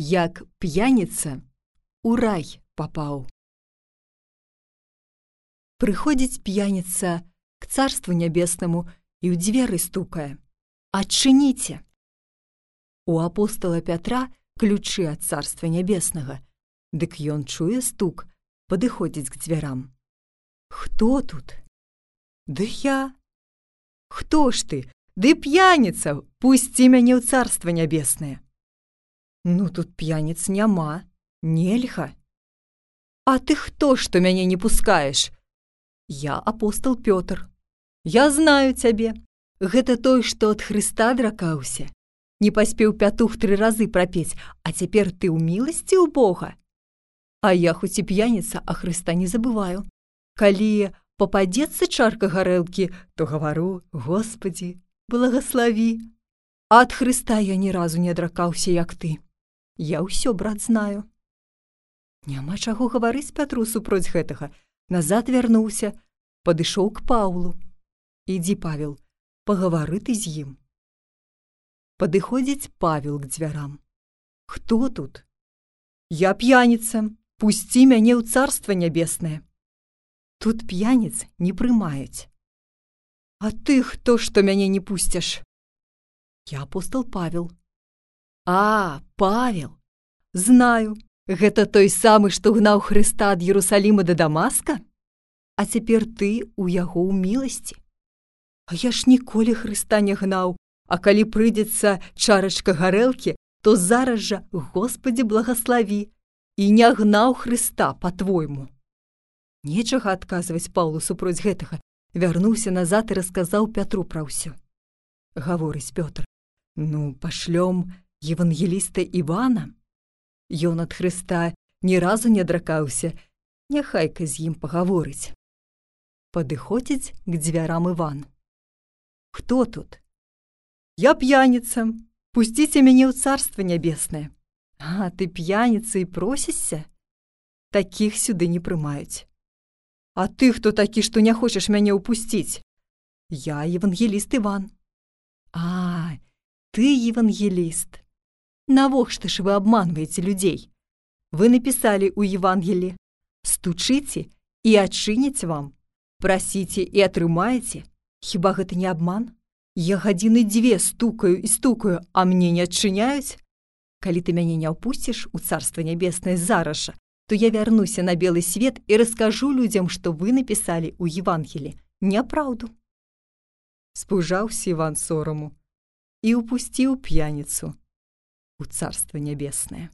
як п'яніца у рай папаў. Прыходзіць п'яніца к царству нябеснаму і ў дзверы стукае. Адчыніце. У апостала Пятра ключы ад царства нябеснага. Дык ён чуе стук, падыходзіць к дзвярам. Хто тут? Ды я. Хто ж ты? Ды п'яніца, пусці мяне ў царства нябеснае. Ну тут п'яніц няма, нельга. А ты хто, што мяне не пускаеш? Я апостол Пётр. Я знаю цябе. Гэта той, што ад Хрыста дракаўся. Не паспеў пятух тры разы прапець, а цяпер ты ў міласці ў Бога. А я хоць і п'яніца, а Хрыста не забываю. Калі пападзецца чарка гарэлкі, то гавару: Господі, благослові. А ад Хрыста я ні разу не адракаўся, як ты. Я ўсё брат знаю. Няма чаго гаварыць Пятру супроць гэтага. Назад вярнуўся, падышоў к Паўлу. Ідзі павел, пагавары ты з ім. Падыходзіць павел к дзвярам. Хто тут? Я п'яніца, пусці мяне ў царства нябеснае. Тут п'яніц не прымаюць. А ты хто, што мяне не пусцяш? Я апостол Павел. А, Павел, знаю, гэта той самы, што гнаў Хрыста ад Ерусаліма да Дамаска? А цяпер ты у яго ў міласці. А я ж ніколі Хрыста не гнаў, а калі прыйдзецца чарачка гарэлкі, то зараз жа Господі благослові і не гнаў Хрыста па-твойму. Нечага адказваць Паўлу супроць гэтага, вярнуўся назад і расказаў Пятру пра ўсё. Гаворыць Пётр: « Ну, пашлём евангеліста Івана. Ён ад Хрыста ні разу не адракаўся, няхайка з ім пагаворыць. Падыходзіць к дзвярам Іван. Хто тут? Я п'яніца, пусціце мяне ў царства нябеснае. А ты п'яніца і просішся? Такіх сюды не прымаюць. А ты хто такі, што не хочаш мяне ўпусціць? Я евангеліст Іван. А, ты евангеліст. Навошта ж вы обманваеце людзей? Вы напісалі ў Евангелі: Стучыце і адчыняць вам, прасіце і атрымаеце. Хіба гэта не абман? Я гадзіны дзве стукаю і стукаю, а мне не адчыняюць. Калі ты мяне не ўпусціш у царства нябеснае зараша, то я вярнуся на белы свет і раскажу людзям, што вы напісалі ў Евангелі няпраўду. Спужаўся Іван сораму і ўпусціў п'яніцу у царства нябеснае.